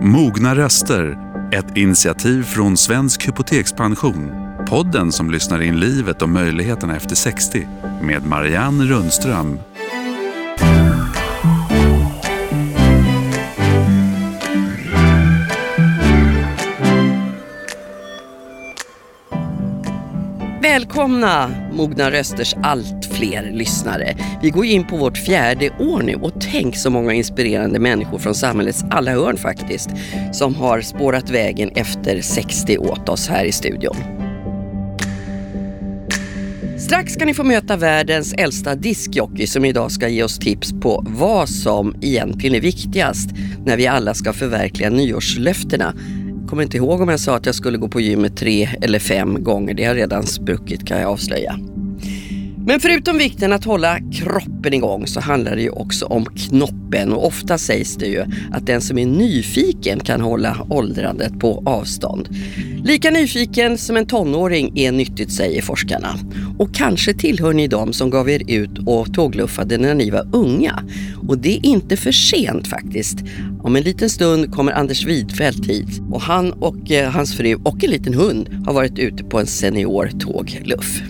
Mogna röster, ett initiativ från Svensk Hypotekspension. Podden som lyssnar in livet och möjligheterna efter 60 med Marianne Rundström. Välkomna Mogna Rösters allt fler lyssnare. Vi går in på vårt fjärde år nu och tänk så många inspirerande människor från samhällets alla hörn faktiskt som har spårat vägen efter 60 åt oss här i studion. Strax ska ni få möta världens äldsta diskjockey som idag ska ge oss tips på vad som egentligen är viktigast när vi alla ska förverkliga nyårslöftena kommer inte ihåg om jag sa att jag skulle gå på gymmet tre eller fem gånger. Det har redan spruckit kan jag avslöja. Men förutom vikten att hålla kroppen igång så handlar det ju också om knoppen och ofta sägs det ju att den som är nyfiken kan hålla åldrandet på avstånd. Lika nyfiken som en tonåring är nyttigt säger forskarna. Och kanske tillhör ni dem som gav er ut och tågluffade när ni var unga. Och det är inte för sent faktiskt. Om en liten stund kommer Anders Widfeldt hit och han och eh, hans fru och en liten hund har varit ute på en senior tågluff.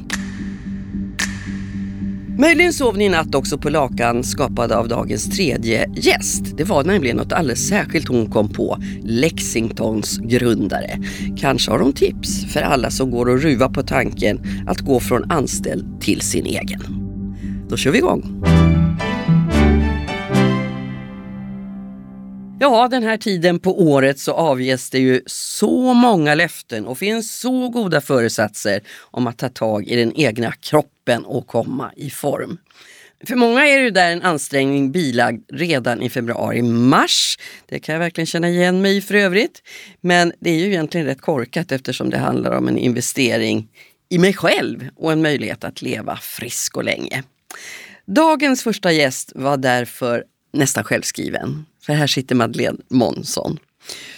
Möjligen sov ni i natt också på lakan skapade av dagens tredje gäst. Det var nämligen något alldeles särskilt hon kom på, Lexingtons grundare. Kanske har hon tips för alla som går och ruvar på tanken att gå från anställd till sin egen. Då kör vi igång! Ja, den här tiden på året så avges det ju så många löften och finns så goda föresatser om att ta tag i den egna kroppen och komma i form. För många är det där en ansträngning bilagd redan i februari-mars. Det kan jag verkligen känna igen mig i för övrigt. Men det är ju egentligen rätt korkat eftersom det handlar om en investering i mig själv och en möjlighet att leva frisk och länge. Dagens första gäst var därför nästan självskriven. För här sitter Madeleine Månsson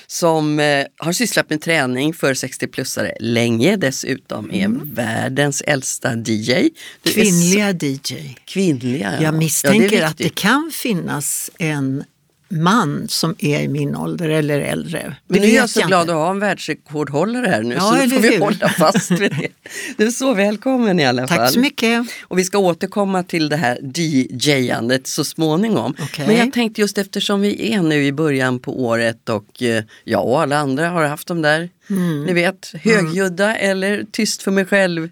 som eh, har sysslat med träning för 60-plussare länge, dessutom är mm. världens äldsta DJ. Du Kvinnliga DJ. Kvinnliga, ja. Jag misstänker ja, att det kan finnas en man som är i min ålder eller äldre. Men nu är jag så glad att ha en världsrekordhållare här nu ja, så nu får vi hålla fast vid det. Du är så välkommen i alla fall. Tack så mycket. Och vi ska återkomma till det här DJ-andet så småningom. Okay. Men jag tänkte just eftersom vi är nu i början på året och eh, jag och alla andra har haft de där, mm. ni vet, högljudda mm. eller tyst för mig själv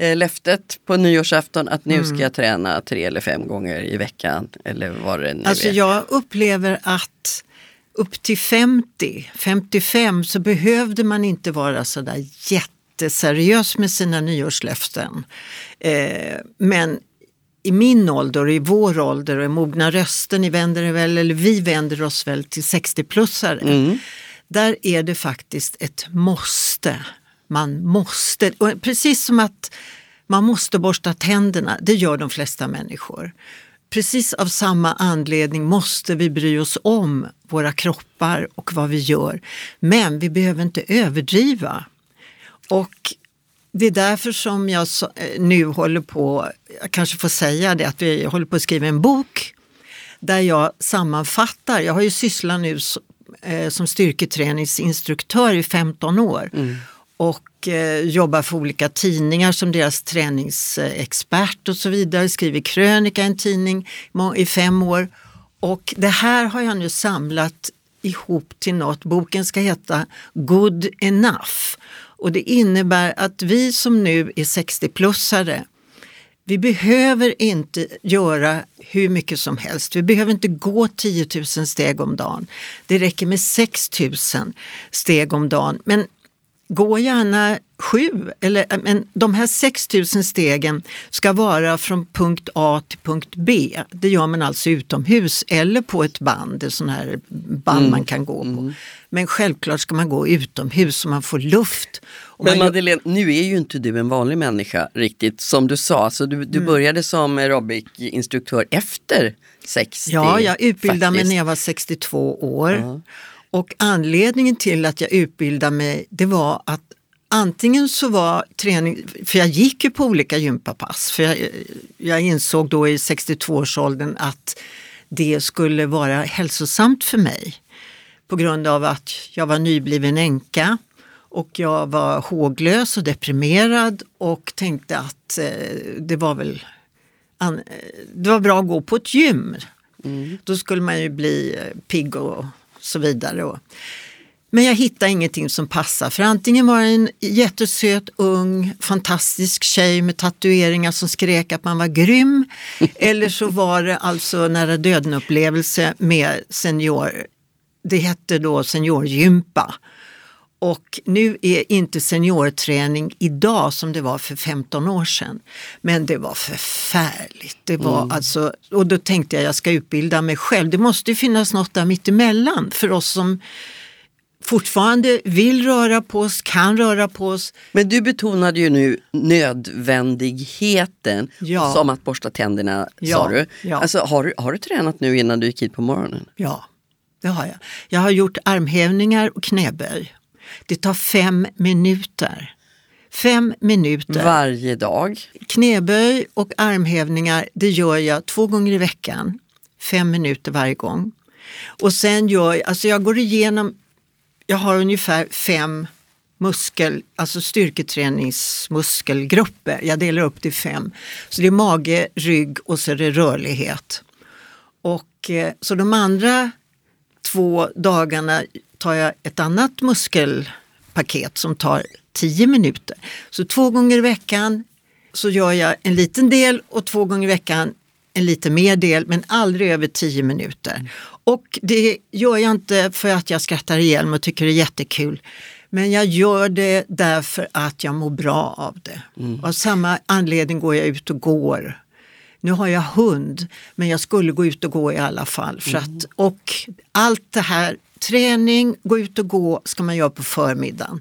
eh, löftet på nyårsafton att nu ska mm. jag träna tre eller fem gånger i veckan eller vad det nu alltså är. Jag upplever att upp till 50, 55 så behövde man inte vara sådär jätteseriös med sina nyårslöften. Eh, men i min ålder, i vår ålder och i mogna röster, ni vänder er väl, eller vi vänder oss väl till 60-plussare. Mm. Där är det faktiskt ett måste man måste, och precis som att man måste borsta tänderna, det gör de flesta människor. Precis av samma anledning måste vi bry oss om våra kroppar och vad vi gör. Men vi behöver inte överdriva. Och det är därför som jag eh, nu håller på, jag kanske får säga det, att vi håller på att skriva en bok där jag sammanfattar, jag har ju sysslat nu eh, som styrketräningsinstruktör i 15 år. Mm och eh, jobbar för olika tidningar som deras träningsexpert och så vidare. Skriver krönika i en tidning i fem år. Och det här har jag nu samlat ihop till något. Boken ska heta Good enough. Och det innebär att vi som nu är 60-plussare vi behöver inte göra hur mycket som helst. Vi behöver inte gå 10 000 steg om dagen. Det räcker med 6 000 steg om dagen. Men gå gärna sju, eller, men de här 6000 stegen ska vara från punkt A till punkt B. Det gör man alltså utomhus eller på ett band, ett sånt här band mm. man kan gå på. Mm. Men självklart ska man gå utomhus så man får luft. Men Madeleine, nu är ju inte du en vanlig människa riktigt som du sa. Så du, du mm. började som aerobic-instruktör efter 60. Ja, jag utbildade faktiskt. mig när jag var 62 år. Uh -huh. Och anledningen till att jag utbildade mig det var att antingen så var träning, för jag gick ju på olika gympapass, för jag, jag insåg då i 62-årsåldern att det skulle vara hälsosamt för mig. på grund av att jag var nybliven änka och jag var håglös och deprimerad och tänkte att eh, det var väl det var bra att gå på ett gym. Mm. Då skulle man ju bli eh, pigg och så vidare. Men jag hittade ingenting som passade för antingen var det en jättesöt, ung, fantastisk tjej med tatueringar som skrek att man var grym. eller så var det alltså nära döden upplevelse med senior, det hette då seniorgympa. Och nu är inte seniorträning idag som det var för 15 år sedan. Men det var förfärligt. Det var mm. alltså, och då tänkte jag jag ska utbilda mig själv. Det måste finnas något där mittemellan för oss som fortfarande vill röra på oss, kan röra på oss. Men du betonade ju nu nödvändigheten ja. som att borsta tänderna ja. sa du. Ja. Alltså, har, du. Har du tränat nu innan du gick hit på morgonen? Ja, det har jag. Jag har gjort armhävningar och knäböj. Det tar fem minuter. Fem minuter. Varje dag? Knäböj och armhävningar det gör jag två gånger i veckan. Fem minuter varje gång. Och sen gör jag, alltså jag går igenom, jag har ungefär fem muskel, alltså styrketräningsmuskelgrupper. Jag delar upp det i fem. Så det är mage, rygg och så är det rörlighet. Och, eh, så de andra två dagarna tar jag ett annat muskelpaket som tar 10 minuter. Så två gånger i veckan så gör jag en liten del och två gånger i veckan en lite mer del men aldrig över 10 minuter. Och det gör jag inte för att jag skrattar ihjäl mig och tycker det är jättekul. Men jag gör det därför att jag mår bra av det. Mm. Av samma anledning går jag ut och går. Nu har jag hund men jag skulle gå ut och gå i alla fall. För mm. att, och allt det här träning, gå ut och gå ska man göra på förmiddagen.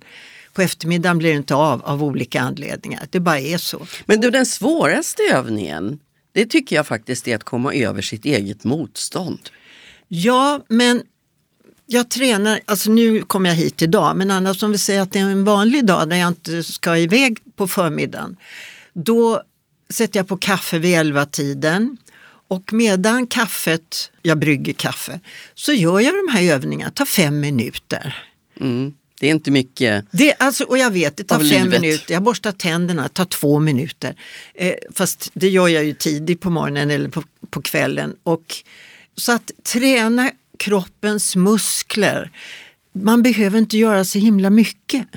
På eftermiddagen blir det inte av av olika anledningar. Det bara är så. Men du, den svåraste övningen, det tycker jag faktiskt är att komma över sitt eget motstånd. Ja, men jag tränar, alltså nu kommer jag hit idag, men annars om vi säger att det är en vanlig dag när jag inte ska iväg på förmiddagen. Då sätter jag på kaffe vid elva tiden och medan kaffet, jag brygger kaffe, så gör jag de här övningarna, tar fem minuter. Mm. Det är inte mycket det, alltså, Och jag vet, det tar fem livet. minuter. Jag borstar tänderna, det tar två minuter. Eh, fast det gör jag ju tidigt på morgonen eller på, på kvällen. Och, så att träna kroppens muskler, man behöver inte göra så himla mycket.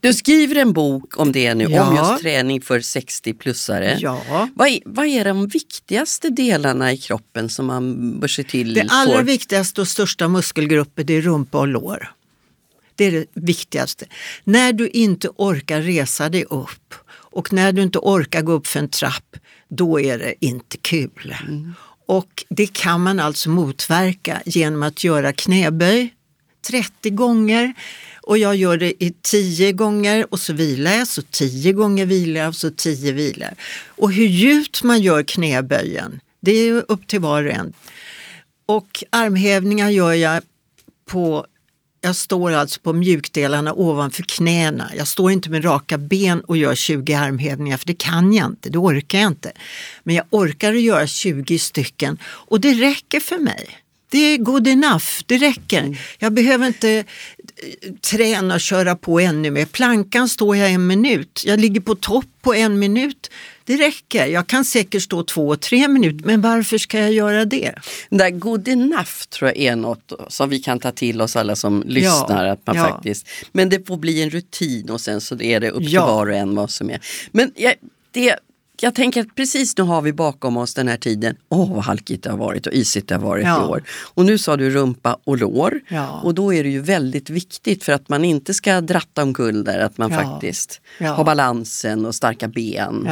Du skriver en bok om det nu, ja. om just träning för 60-plussare. Ja. Vad, är, vad är de viktigaste delarna i kroppen som man bör se till? Det allra viktigaste och största muskelgruppen är rumpa och lår. Det är det viktigaste. När du inte orkar resa dig upp och när du inte orkar gå upp för en trapp, då är det inte kul. Mm. Och det kan man alltså motverka genom att göra knäböj 30 gånger och jag gör det i 10 gånger och så vilar jag, så 10 gånger vilar jag och så 10 vilar. Och hur djupt man gör knäböjen, det är upp till var och en. Och armhävningar gör jag på jag står alltså på mjukdelarna ovanför knäna. Jag står inte med raka ben och gör 20 armhävningar för det kan jag inte, det orkar jag inte. Men jag orkar att göra 20 stycken och det räcker för mig. Det är good enough, det räcker. Mm. Jag behöver inte eh, träna och köra på ännu mer. Plankan står jag en minut, jag ligger på topp på en minut. Det räcker. Jag kan säkert stå två, tre minuter, men varför ska jag göra det? Det där good enough tror jag är något som vi kan ta till oss alla som lyssnar. Ja, att man ja. faktiskt, men det får bli en rutin och sen så är det upp till ja. var och en vad som är. Men jag, det jag tänker att precis nu har vi bakom oss den här tiden. Åh oh, vad halkigt det har varit och isigt det har varit ja. i år. Och nu sa du rumpa och lår. Ja. Och då är det ju väldigt viktigt för att man inte ska dratta omkull där, att man ja. faktiskt har balansen och starka ben.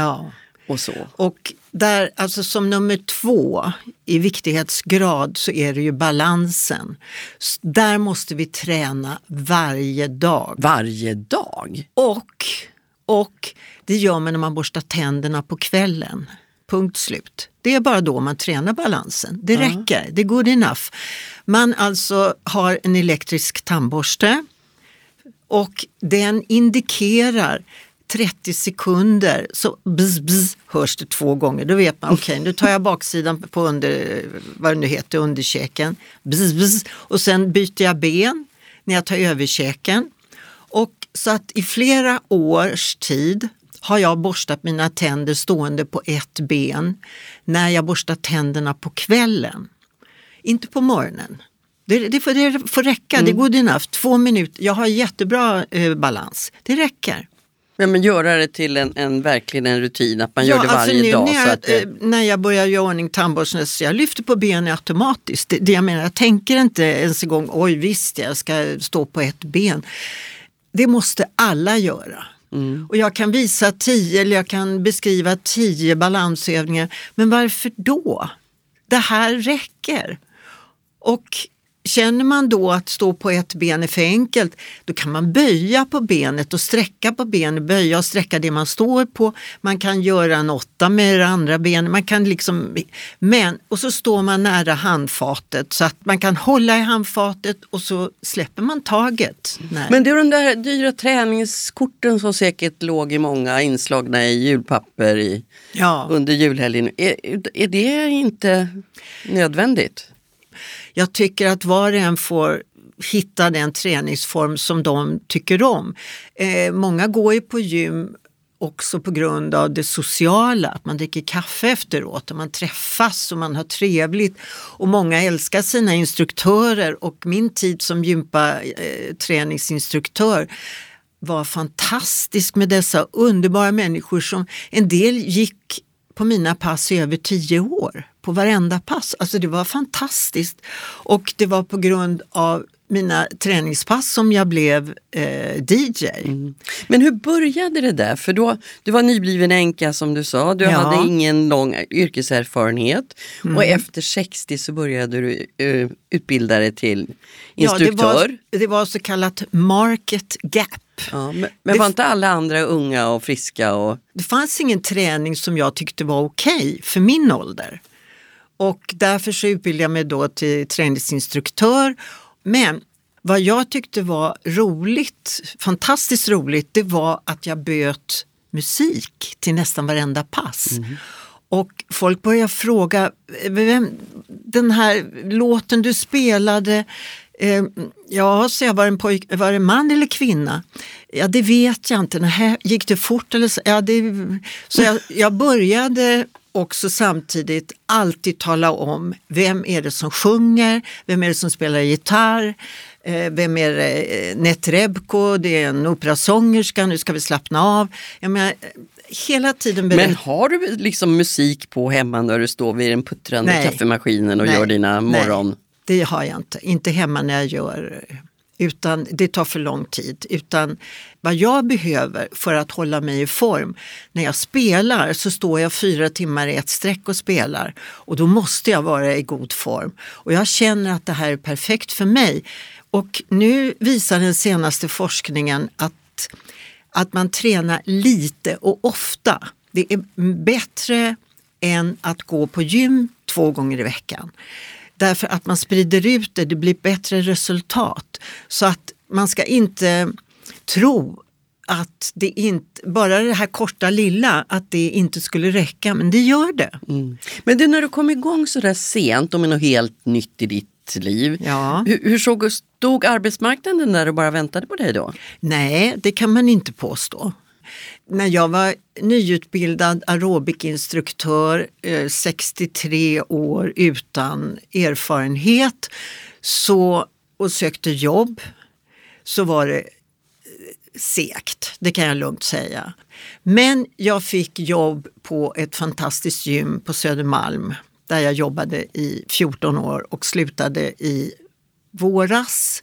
Och så. Och där, alltså som nummer två i viktighetsgrad så är det ju balansen. Där måste vi träna varje dag. Varje dag? Och, och det gör man när man borstar tänderna på kvällen. Punkt slut. Det är bara då man tränar balansen. Det mm. räcker, det är good enough. Man alltså har en elektrisk tandborste och den indikerar 30 sekunder så bzz, bzz, hörs det två gånger. Då vet man, okej okay, nu tar jag baksidan på under, vad det nu heter, underkäken. Bzz, bzz, och sen byter jag ben när jag tar överkäken. Och så att i flera års tid har jag borstat mina tänder stående på ett ben när jag borstar tänderna på kvällen. Inte på morgonen. Det, det, får, det får räcka, mm. det är good enough. Två minuter, jag har jättebra eh, balans. Det räcker. Ja, men göra det till en, en verkligen en rutin, att man ja, gör det alltså varje dag. När jag, så att det... Eh, när jag börjar göra ordning tandborsten, så jag lyfter på benen automatiskt. Det, det, jag menar, jag tänker inte ens en gång, oj visst jag ska stå på ett ben. Det måste alla göra. Mm. Och jag kan visa tio eller jag kan beskriva tio balansövningar. Men varför då? Det här räcker. Och Känner man då att stå på ett ben är för enkelt, då kan man böja på benet och sträcka på benet, böja och sträcka det man står på. Man kan göra en åtta med det andra benet. Man kan liksom, men, och så står man nära handfatet så att man kan hålla i handfatet och så släpper man taget. Nej. Men det är de där dyra träningskorten som säkert låg i många inslagna i julpapper i, ja. under julhelgen. Är, är det inte nödvändigt? Jag tycker att var och en får hitta den träningsform som de tycker om. Eh, många går ju på gym också på grund av det sociala, att man dricker kaffe efteråt och man träffas och man har trevligt. Och många älskar sina instruktörer och min tid som gympaträningsinstruktör eh, var fantastisk med dessa underbara människor som en del gick på mina pass i över tio år på varenda pass. Alltså det var fantastiskt. Och det var på grund av mina träningspass som jag blev eh, DJ. Mm. Men hur började det där? För då, du var nybliven änka som du sa, du ja. hade ingen lång yrkeserfarenhet mm. och efter 60 så började du uh, utbilda dig till instruktör. Ja, det, var, det var så kallat market gap. Ja, men, men var inte alla andra unga och friska? Och... Det fanns ingen träning som jag tyckte var okej okay för min ålder. Och därför så utbildade jag mig då till träningsinstruktör. Men vad jag tyckte var roligt, fantastiskt roligt, det var att jag böt musik till nästan varenda pass. Mm. Och folk började fråga, vem, den här låten du spelade, eh, ja, så jag var en pojk, var det man eller kvinna? Ja, det vet jag inte. Nähä, gick det fort? Eller så? Ja, det, så jag, jag började också samtidigt alltid tala om vem är det som sjunger, vem är det som spelar gitarr, eh, vem är det? Eh, Netrebko, det är en operasångerska, nu ska vi slappna av. Jag menar, hela tiden berätt... Men har du liksom musik på hemma när du står vid den puttrande Nej. kaffemaskinen och Nej. gör dina morgon... Nej, det har jag inte. Inte hemma när jag gör utan det tar för lång tid. Utan vad jag behöver för att hålla mig i form, när jag spelar så står jag fyra timmar i ett streck och spelar och då måste jag vara i god form. Och jag känner att det här är perfekt för mig. Och nu visar den senaste forskningen att, att man tränar lite och ofta. Det är bättre än att gå på gym två gånger i veckan. Därför att man sprider ut det, det blir bättre resultat. Så att man ska inte tro att det inte, bara det här korta lilla, att det inte skulle räcka, men det gör det. Mm. Men det när du kom igång så där sent och med något helt nytt i ditt liv, ja. hur, hur såg, stod arbetsmarknaden när du bara väntade på dig då? Nej, det kan man inte påstå när jag var nyutbildad aerobikinstruktör, eh, 63 år utan erfarenhet så, och sökte jobb så var det eh, segt, det kan jag lugnt säga. Men jag fick jobb på ett fantastiskt gym på Södermalm där jag jobbade i 14 år och slutade i våras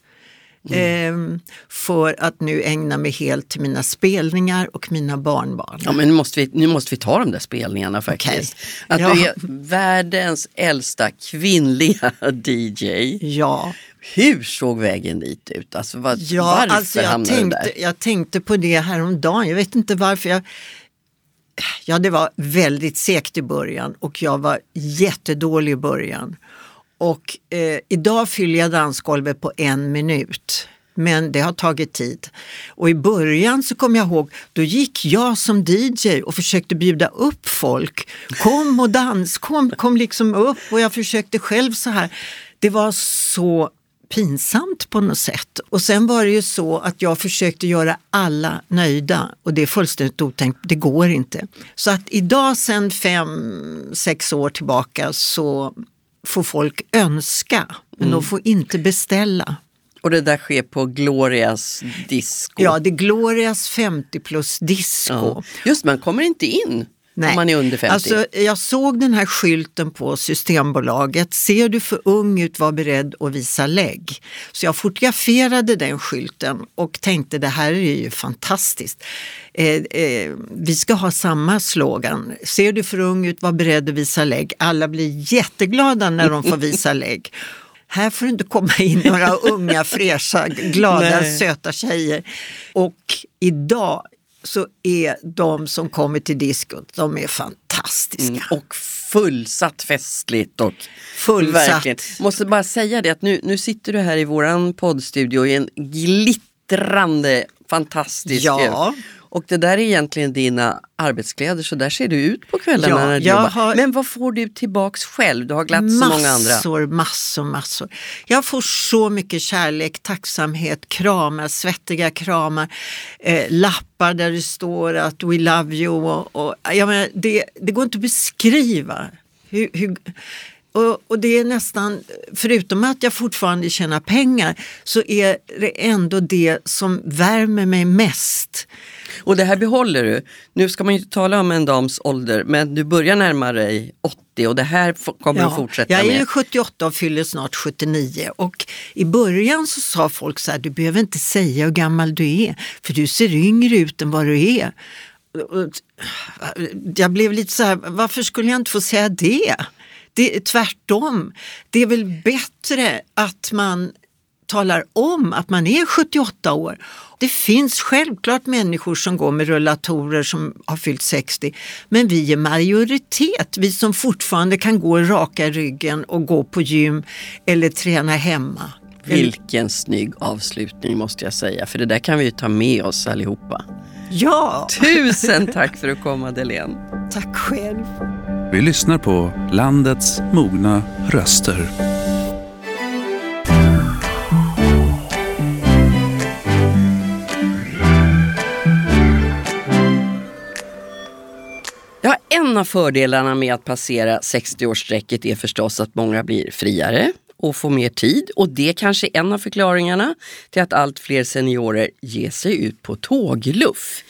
Mm. för att nu ägna mig helt till mina spelningar och mina barnbarn. Ja, men nu måste vi, nu måste vi ta de där spelningarna faktiskt. Okay. Att ja. du är världens äldsta kvinnliga DJ. Ja. Hur såg vägen dit ut? Alltså, var, ja, varför alltså jag, tänkte, jag tänkte på det häromdagen. Jag vet inte varför. jag Ja, det var väldigt segt i början och jag var jättedålig i början. Och eh, idag fyller jag dansgolvet på en minut. Men det har tagit tid. Och i början så kommer jag ihåg, då gick jag som DJ och försökte bjuda upp folk. Kom och dans, kom, kom liksom upp och jag försökte själv så här. Det var så pinsamt på något sätt. Och sen var det ju så att jag försökte göra alla nöjda och det är fullständigt otänkt, det går inte. Så att idag sen fem, sex år tillbaka så får folk önska, men mm. de får inte beställa. Och det där sker på Glorias disco? Ja, det är Glorias 50 plus disco. Ja. Just man kommer inte in Nej. om man är under 50. Alltså, jag såg den här skylten på Systembolaget. Ser du för ung ut, var beredd att visa lägg. Så jag fotograferade den skylten och tänkte det här är ju fantastiskt. Eh, eh, vi ska ha samma slogan. Ser du för ung ut, var beredd att visa lägg. Alla blir jätteglada när de får visa lägg. Här får det inte komma in några unga, fräscha, glada, söta tjejer. Och idag så är de som kommer till diskot, de är fantastiska. Mm, och fullsatt festligt och fullsatt. Verkligen. Måste bara säga det att nu, nu sitter du här i våran poddstudio i en glittrande fantastisk ja. Och det där är egentligen dina arbetskläder, så där ser du ut på kvällarna ja, när du jobbar. Har... Men vad får du tillbaks själv? Du har glatt massor, så många andra. Massor, massor, massor. Jag får så mycket kärlek, tacksamhet, kramar, svettiga kramar, eh, lappar där det står att we love you. Och, och, jag menar, det, det går inte att beskriva hur, hur och, och, det är nästan, förutom att jag fortfarande tjänar pengar, så är det ändå det som värmer mig mest. Och det här behåller du. Nu ska man ju inte tala om en dams ålder, men du börjar närma dig 80 och det här kommer ja, du fortsätta med. Jag är 78 och fyller snart 79 och i början så sa folk så här, du behöver inte säga hur gammal du är, för du ser yngre ut än vad du är. Jag blev lite så här, varför skulle jag inte få säga det? Det är tvärtom. Det är väl bättre att man talar om att man är 78 år. Det finns självklart människor som går med rullatorer som har fyllt 60. Men vi är majoritet, vi som fortfarande kan gå raka ryggen och gå på gym eller träna hemma. Vilken snygg avslutning måste jag säga, för det där kan vi ju ta med oss allihopa. Ja! Tusen tack för att komma Delen. Tack själv. Vi lyssnar på landets mogna röster. Ja, en av fördelarna med att passera 60-årsstrecket är förstås att många blir friare och får mer tid. Och det kanske är en av förklaringarna till att allt fler seniorer ger sig ut på tågluff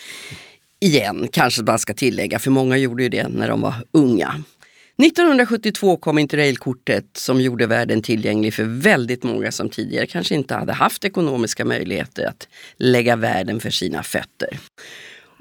igen, kanske man ska tillägga, för många gjorde ju det när de var unga. 1972 kom interrailkortet som gjorde världen tillgänglig för väldigt många som tidigare kanske inte hade haft ekonomiska möjligheter att lägga världen för sina fötter.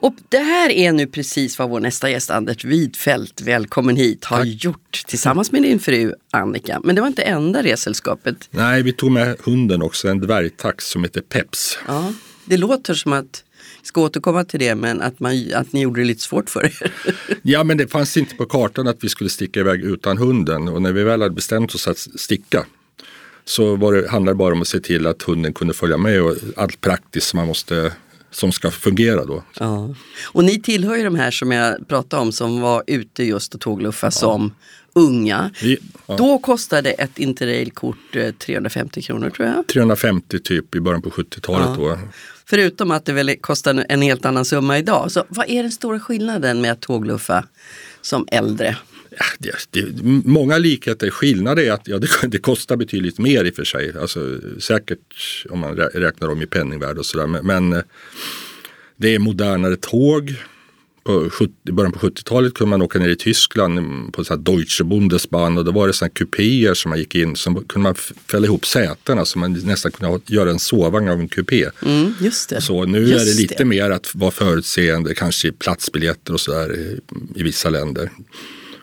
Och det här är nu precis vad vår nästa gäst Anders Widfeldt, välkommen hit, har Tack. gjort tillsammans med din fru Annika. Men det var inte enda resällskapet. Nej, vi tog med hunden också, en dvärgtax som heter Peps. Ja, det låter som att ska återkomma till det, men att, man, att ni gjorde det lite svårt för er. ja, men det fanns inte på kartan att vi skulle sticka iväg utan hunden och när vi väl hade bestämt oss att sticka så var det, handlade det bara om att se till att hunden kunde följa med och allt praktiskt som man måste som ska fungera då. Ja. Och ni tillhör ju de här som jag pratade om som var ute just och tågluffa ja. som unga. Vi, ja. Då kostade ett interrailkort 350 eh, kronor tror jag. 350 typ i början på 70-talet. Ja. Förutom att det väl kostar en helt annan summa idag. Så vad är den stora skillnaden med att tågluffa som äldre? Ja, det, det, många likheter. Skillnader är att ja, det, det, kostar betydligt mer i och för sig. Alltså, säkert om man räknar om i penningvärde och sådär. Men, men eh, det är modernare tåg på 70, i början på 70-talet kunde man åka ner i Tyskland på så här Deutsche Bundesbahn och då var det sådana kupéer som man gick in så kunde man fälla ihop sätena så man nästan kunde göra en sovvagn av en kupé. Mm, just det. Så nu just är det lite det. mer att vara förutseende, kanske i platsbiljetter och sådär i, i vissa länder.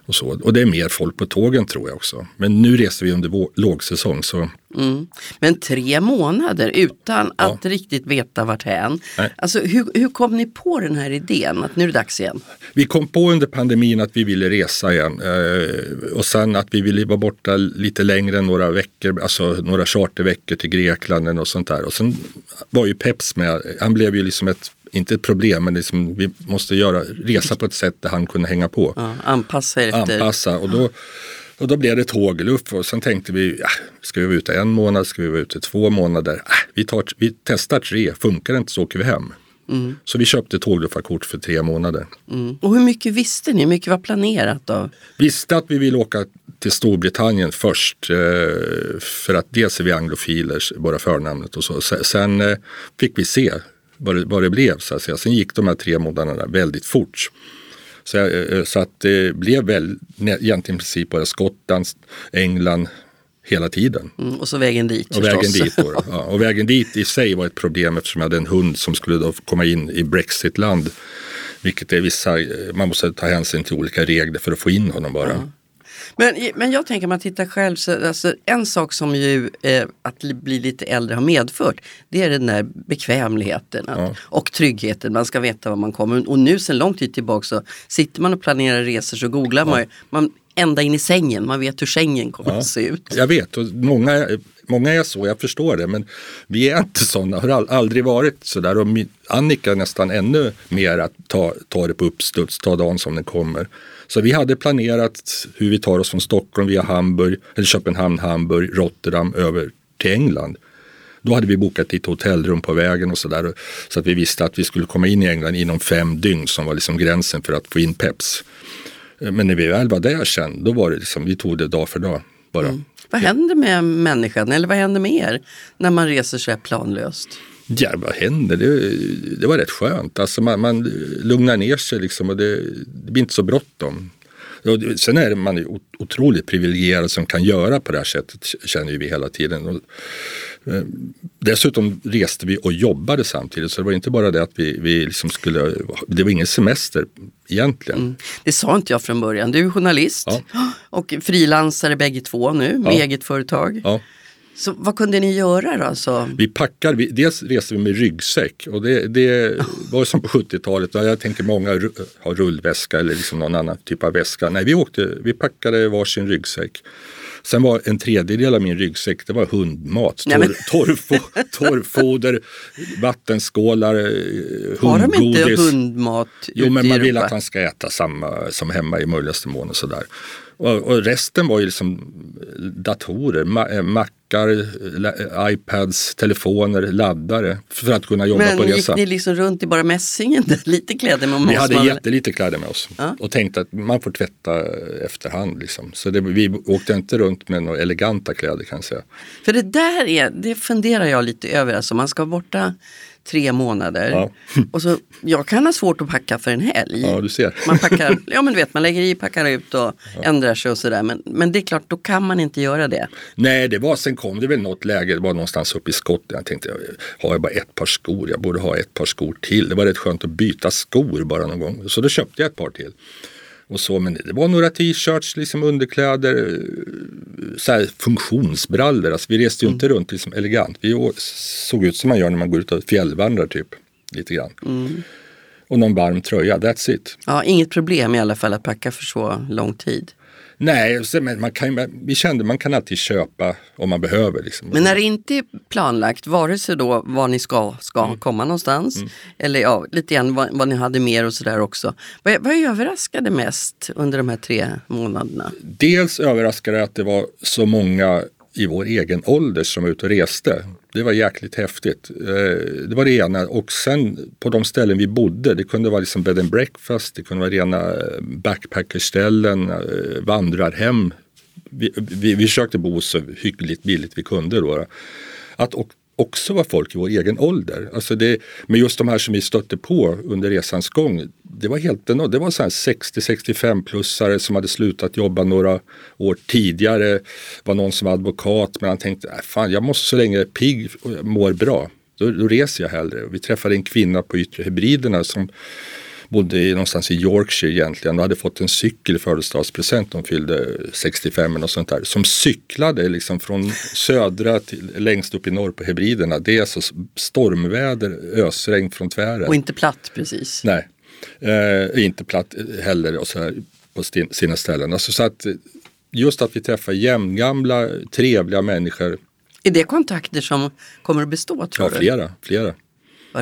Och, så. och det är mer folk på tågen tror jag också. Men nu reser vi under lågsäsong så Mm. Men tre månader utan att riktigt veta vart hän. Nej. Alltså, hur, hur kom ni på den här idén att nu är det dags igen? Vi kom på under pandemin att vi ville resa igen eh, och sen att vi ville vara borta lite längre än några veckor, alltså några charterveckor till Grekland och sånt där. Och sen var ju Peps med, han blev ju liksom ett, inte ett problem, men liksom, vi måste göra resa på ett sätt där han kunde hänga på. Ja, anpassa er efter... Anpassa och då, och då blev det tågluff och sen tänkte vi, ja, ska vi vara ute en månad, ska vi vara ute två månader? Äh, vi, tar, vi testar tre, funkar det inte så åker vi hem. Så vi köpte tågluffarkort för tre månader. Mm. Och hur mycket visste ni? Hur mycket var planerat då? Visste att vi ville åka till Storbritannien först. Eh, för att dels är vi anglofiler, bara förnamnet och så. Sen, sen eh, fick vi se vad det, vad det blev. Så att säga. Sen gick de här tre månaderna väldigt fort. Så, eh, så att det blev väl egentligen i princip bara Skottland, England hela tiden. Mm. Och så vägen dit Och förstås. vägen dit, då, ja, och vägen dit i sig var ett problem eftersom jag hade en hund som skulle då komma in i Brexitland. Vilket är vissa, eh, man måste ta hänsyn till olika regler för att få in honom bara. Men, men jag tänker, om man tittar själv, så, alltså, en sak som ju eh, att li- bli lite äldre har medfört, det är den där bekvämligheten att, och tryggheten. Man ska veta var man kommer. Och nu sedan lång tid tillbaka så sitter man och planerar resor så googlar man ju, man ända in i sängen, man vet hur sängen kommer att se ut. Jag vet och många, många är så, jag förstår det. Men vi är inte sådana, har aldrig varit sådär. Och Annika nästan ännu mer att ta, ta det på uppstuds, ta dagen som den kommer. Så vi hade planerat hur vi tar oss från Stockholm via Hamburg, eller Köpenhamn, Hamburg, Rotterdam över till England. Då hade vi bokat ett hotellrum på vägen och sådär. Så att vi visste att vi skulle komma in i England inom fem dygn som var liksom gränsen för att få in peps. Men när vi väl var där sen, då var det liksom, vi tog det dag för dag bara. Mm. Vad händer med människan, eller vad händer med er när man reser så här planlöst? Ja, vad händer? Det, det var rätt skönt. Alltså man, man lugnar ner sig liksom och det, det blir inte så bråttom. Sen är man ju ot- otroligt privilegierad som kan göra på det här sättet, känner ju vi hela tiden. Och, eh, dessutom reste vi och jobbade samtidigt, så det var inte bara det att vi, vi liksom skulle, det var ingen semester egentligen. Det sa inte jag från början. Du är journalist och frilansare bägge två nu med Ja. eget företag. Ja. Så vad kunde ni göra då? Så? Vi packar, vi, dels reste vi med ryggsäck och det, det var som på 70-talet. och Jag tänker många har rullväska eller liksom någon annan typ av väska. Nej, vi, åkte, vi packade varsin ryggsäck. Sen var en tredjedel av min ryggsäck det var hundmat, Nej, torr, torrfo, torrfoder, vattenskålar, eh, Har de inte hundgodis. hundmat Jo, men man vill att han ska äta samma som hemma i möjligaste mån och sådär. Och, och resten var ju liksom datorer, ma- eh, mackar, la- iPads, telefoner, laddare för att kunna jobba på Men gick resa. ni liksom runt i bara mässingen? Lite kläder med Vi måste hade man jättelite kläder med oss Ja. och tänkte att man får tvätta efterhand. Liksom. Så det, vi åkte inte runt med några eleganta kläder kan jag säga. För det där är, det funderar jag lite över. Alltså man ska vara borta tre månader. Ja. Och så, jag kan ha svårt att packa för en helg. Ja, du ser. Man packar, ja men du vet, man lägger i, packar ut och ändrar sig och sådär. Men, men det är klart, då kan man inte göra det. Nej, det var, sen kom det väl något läge, det var någonstans uppe i Skottland. Jag tänkte, har jag bara ett par skor? Jag borde ha ett par skor till. Det var rätt skönt att byta skor bara någon gång. Så då köpte jag ett par till. Och så, men det var några t-shirts, liksom underkläder, eh, så här funktionsbrallor. Alltså, vi reste ju inte runt liksom elegant. Vi såg ut som man gör när man går ut och fjällvandrar typ. Lite grann. Och någon varm tröja, that's it. Ja, inget problem i alla fall att packa för så lång tid. Nej, men man kan, vi kände man kan alltid köpa om man behöver. Liksom. Men när det inte är planlagt, vare sig då var ni ska, ska Mm. komma någonstans eller ja, lite grann vad, vad ni hade mer och sådär också. Vad, vad överraskade mest under de här tre månaderna? Dels överraskade det att det var så många i vår egen ålder som var ute och reste. Det var jäkligt häftigt. Eh, det var det ena. Och sen på de ställen vi bodde, det kunde vara liksom bed and breakfast, det kunde vara rena eh, backpackerställen, eh, vandrarhem. Vi, vi, vi försökte bo så hyggligt billigt vi kunde då. Att och, också var folk i vår egen ålder. Alltså det, men just de här som vi stötte på under resans gång, det var helt enormt. Det var 60-65-plussare som hade slutat jobba några år tidigare. var någon som var advokat men han tänkte, äh, fan jag måste så länge jag är pigg och mår bra, då, då reser jag hellre. Vi träffade en kvinna på Yttre Hybriderna som bodde i, någonstans i Yorkshire egentligen och hade fått en cykel i födelsedagspresent. De fyllde 65 och sånt där. Som cyklade liksom från södra till längst upp i norr på Hebriderna. Det är alltså stormväder, ösregn från tvären. Och inte platt precis. Nej, eh, inte platt heller och så här på sina ställen. Alltså så att just att vi träffar jämngamla, trevliga människor. Är det kontakter som kommer att bestå tror ja, flera, flera.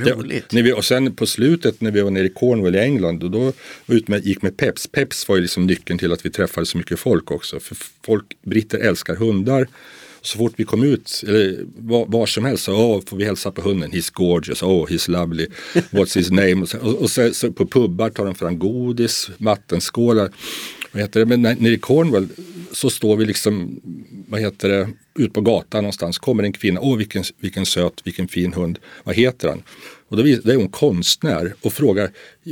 Vad roligt. När vi, och sen på slutet när vi var nere i Cornwall i England och då ut med, gick med Peps. Peps var ju liksom nyckeln till att vi träffade så mycket folk också. För folk, britter älskar hundar. Så fort vi kom ut, eller var, var som helst, så oh, får vi hälsa på hunden. He's gorgeous, oh he's lovely, what's his name? Och, så, och så, så på pubbar tar de fram godis, vattenskålar. Vad heter det? Men nere i Cornwall så står vi liksom, vad heter det, ut på gatan någonstans. Kommer en kvinna, åh vilken, vilken söt, vilken fin hund. Vad heter han? Och då är hon konstnär och frågar,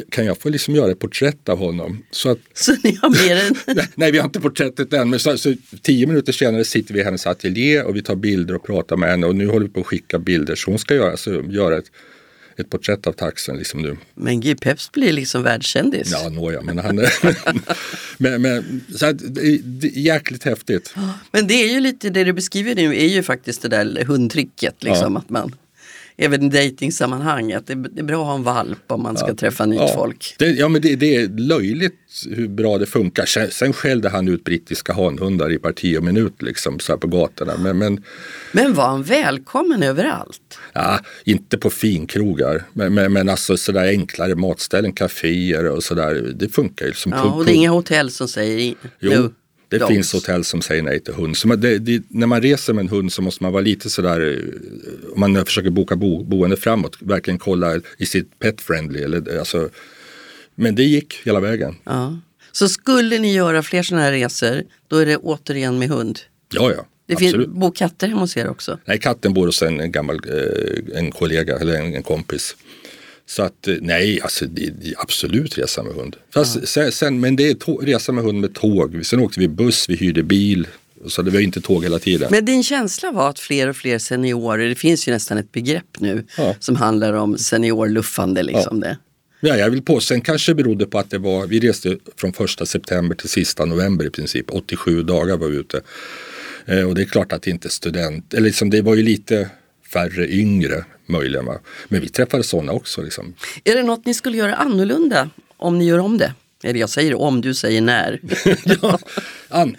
kan jag få liksom göra ett porträtt av honom? Så, att, så ni har mer än... nej, vi har inte porträttet än, men så, så, tio minuter senare sitter vi i hennes ateljé och vi tar bilder och pratar med henne och nu håller vi på att skicka bilder så hon ska göra, alltså, göra ett ett porträtt av taxen liksom nu. Men Guy Peps blir liksom världskändis. Ja, nåja, men han är... men, men, så det, det är jäkligt häftigt. Men det är ju lite, det du beskriver nu är ju faktiskt det där hundtricket. Liksom, ja. att man även i dejtingsammanhang att det, det, är bra att ha en valp om man ska ja. träffa nytt ja. folk. Det, ja men det, det, är löjligt hur bra det funkar. Sen, sen skällde han ut brittiska hanhundar i parti och minut liksom så här på gatorna. Men, men, men var han välkommen överallt? Ja, inte på finkrogar. Men, men, men alltså sådär enklare matställen, kaféer och sådär. Det funkar ju. Som ja, och det är inga hotell som säger jo. Det Dogs. finns hotell som säger nej till hund. Så man, det, det, när man reser med en hund så måste man vara lite sådär, om man försöker boka bo, boende framåt, verkligen kolla i sitt pet friendly. Eller, alltså, men det gick hela vägen. Ja. Så skulle ni göra fler sådana här resor, då är det återigen med hund? Ja, ja. Det finns, bor katter hemma hos er också? Nej, katten bor hos en, en gammal eh, en kollega eller en, en kompis. Så att eh, nej, alltså det, det absolut resa med hund. Fast ja. sen, sen, men det är tå, resa med hund med tåg. Sen åkte vi buss, vi hyrde bil. Så det var inte tåg hela tiden. Men din känsla var att fler och fler seniorer, det finns ju nästan ett begrepp nu ja. som handlar om seniorluffande. Liksom ja. det. Ja, jag vill på. Sen kanske det berodde på att det var, vi reste från första september till sista november i princip. 87 dagar var vi ute. Eh, och det är klart att det inte student, eller liksom, det var ju lite färre yngre möjligen. Va? Men vi träffade sådana också. Liksom. Är det något ni skulle göra annorlunda om ni gör om det? Eller jag säger om, du säger när. ja, an,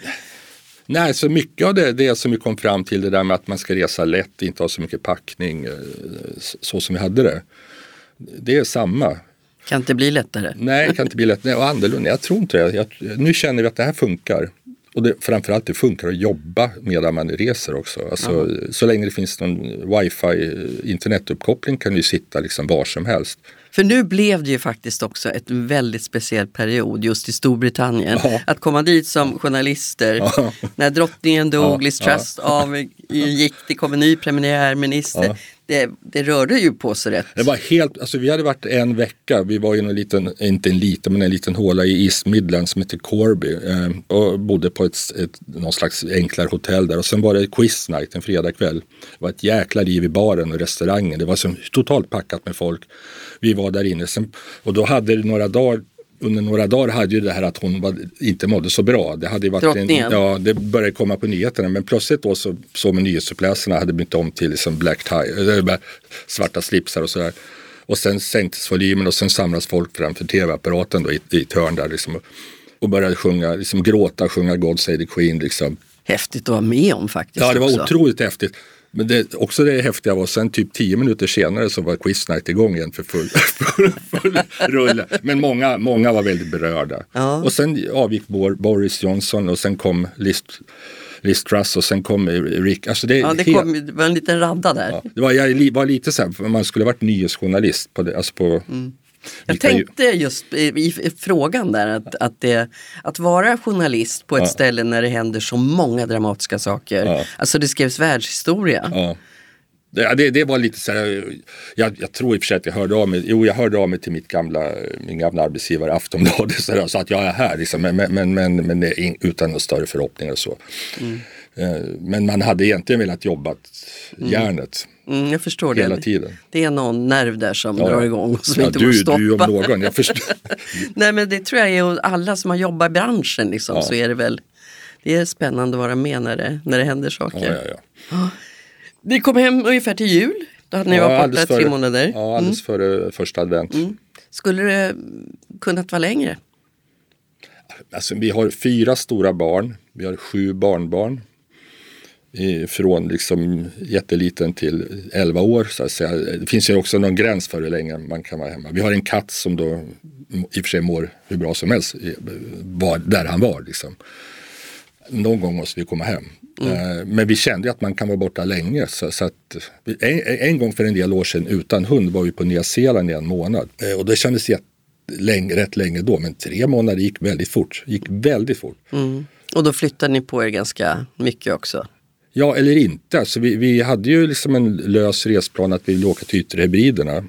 nej, så mycket av det, det som vi kom fram till, det där med att man ska resa lätt, inte ha så mycket packning, eh, så som vi hade det. Det är samma. Kan inte bli lättare? Nej, kan inte bli lättare. Och annorlunda, jag tror inte det. Jag, nu känner vi att det här funkar. Och det, framförallt det funkar att jobba medan man reser också. Alltså, så länge det finns någon wifi internetuppkoppling kan du sitta liksom var som helst. För nu blev det ju faktiskt också ett väldigt speciell period just i Storbritannien. Ja. Att komma dit som journalister ja. när drottningen dog, ja. Liz Truss avgick, det kom en ny premiärminister det, det rörde ju på sig rätt. Det var helt, alltså vi hade varit en vecka, vi var i en liten, inte en liten, men en liten håla i East Midland som heter Corby eh, och bodde på ett, ett, någon slags enklare hotell där och sen var det quiz night en fredagkväll. Det var ett jäkla liv i baren och restaurangen, det var som totalt packat med folk. Vi var där inne sen, och då hade det några dagar under några dagar hade ju det här att hon var, inte mådde så bra. Det, hade varit en, ja, det började komma på nyheterna men plötsligt då så såg man nyhetsuppläsarna hade bytt om till liksom black tie, svarta slipsar och sådär. Och sen sänktes volymen och sen samlas folk framför tv-apparaten då i, i ett hörn där liksom, och började sjunga, liksom gråta, sjunga God Save the Queen. Liksom. Häftigt att vara med om faktiskt. Ja, det var också. otroligt häftigt. Men det, också det häftiga var sen typ tio minuter senare så var Quiz Night igång igen för full, full, full rulle. Men många, många var väldigt berörda. Ja. Och sen avgick Boris Johnson och sen kom List Liz Truss och sen kom Rick. Alltså det, ja, det, kom, det var en liten radda där. Ja, det var, jag var lite så här, man skulle varit nyhetsjournalist på det. Alltså på, mm. Jag tänkte just i, i, frågan där att, att, det, att vara journalist på ett ja. ställe när det händer så många dramatiska saker. Ja. Alltså det skrevs världshistoria. Ja. Det, det, var lite så här, jag, jag, tror i och för sig att jag hörde av mig, jo jag hörde av mig till mitt gamla, min gamla arbetsgivare Aftonbladet så, så att jag är här liksom, men, men, men, men utan några större förhoppningar och så. Mm. Eh, Men man hade egentligen velat jobba järnet Mm, jag förstår hela det. tiden. Det är någon nerv där som Ja, drar ja. igång och som Ja, inte du, stoppa. du om någon, jag förstår. Nej men det tror jag är alla som har jobbat i branschen liksom, Ja. så är det väl det är spännande att vara med när det, när det händer saker. Ja, ja, ja. Ni kom hem ungefär till jul. Då hade ni varit borta tre månader. Mm. Ja, alldeles före första advent. Skulle det kunnat vara längre? Alltså, vi har fyra stora barn, vi har sju barnbarn. Från liksom jätteliten till 11 år så att säga. Det finns ju också någon gräns för hur länge man kan vara hemma. Vi har en katt som då i och för sig mår hur bra som helst var, där han var. Liksom. Någon gång måste vi komma hem. Eh, Men vi kände att man kan vara borta länge. Så, så att, en, en gång för en del år sedan utan hund var vi på Nya Zeeland i en månad. Eh, Och det kändes jätte, länge, rätt länge då. Men tre månader gick väldigt fort. Gick väldigt fort. Och då flyttade ni på er ganska mycket också. Ja eller inte. Alltså vi, vi hade ju liksom en lös resplan att vi ville åka till Ytterhybriderna.